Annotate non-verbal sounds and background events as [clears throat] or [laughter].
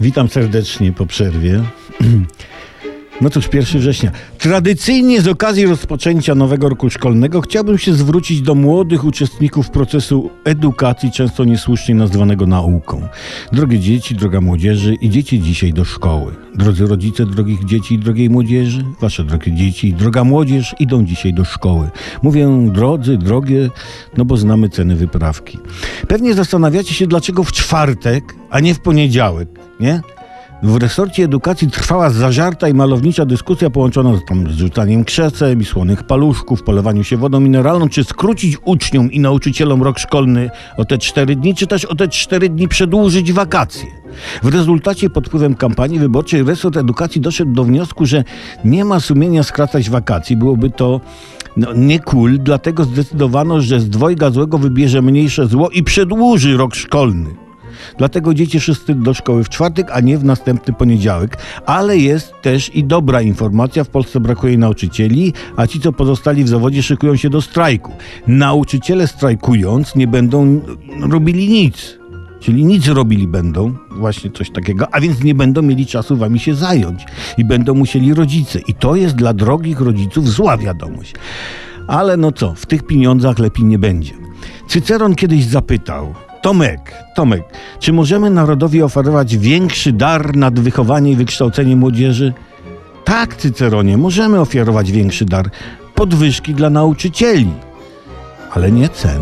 Witam serdecznie po przerwie. [clears throat] No cóż, 1 września. Tradycyjnie z okazji rozpoczęcia nowego roku szkolnego chciałbym się zwrócić do młodych uczestników procesu edukacji, często niesłusznie nazwanego nauką. Drogie dzieci, droga młodzieży, idziecie dzisiaj do szkoły. Drodzy rodzice drogich dzieci i drogiej młodzieży, wasze drogie dzieci i droga młodzież idą dzisiaj do szkoły. Mówię drodzy, drogie, no bo znamy ceny wyprawki. Pewnie zastanawiacie się, dlaczego w czwartek, a nie w poniedziałek, nie? W resorcie edukacji trwała zażarta i malownicza dyskusja połączona z, tam, z rzucaniem krzesem i słonych paluszków, polewaniem się wodą mineralną, czy skrócić uczniom i nauczycielom rok szkolny o te cztery dni, czy też o te cztery dni przedłużyć wakacje. W rezultacie pod wpływem kampanii wyborczej resort edukacji doszedł do wniosku, że nie ma sumienia skracać wakacji. Byłoby to no, nie cool, dlatego zdecydowano, że z dwojga złego wybierze mniejsze zło i przedłuży rok szkolny. Dlatego dzieci wszyscy do szkoły w czwartek, a nie w następny poniedziałek. Ale jest też i dobra informacja. W Polsce brakuje nauczycieli, a ci, co pozostali w zawodzie, szykują się do strajku. Nauczyciele strajkując nie będą robili nic. Czyli nic robili będą, właśnie coś takiego, a więc nie będą mieli czasu wami się zająć. I będą musieli rodzice. I to jest dla drogich rodziców zła wiadomość. Ale no co, w tych pieniądzach lepiej nie będzie. Cyceron kiedyś zapytał, Tomek, Tomek, czy możemy narodowi oferować większy dar nad wychowanie i wykształcenie młodzieży? Tak, Cyceronie, możemy ofiarować większy dar. Podwyżki dla nauczycieli, ale nie cen.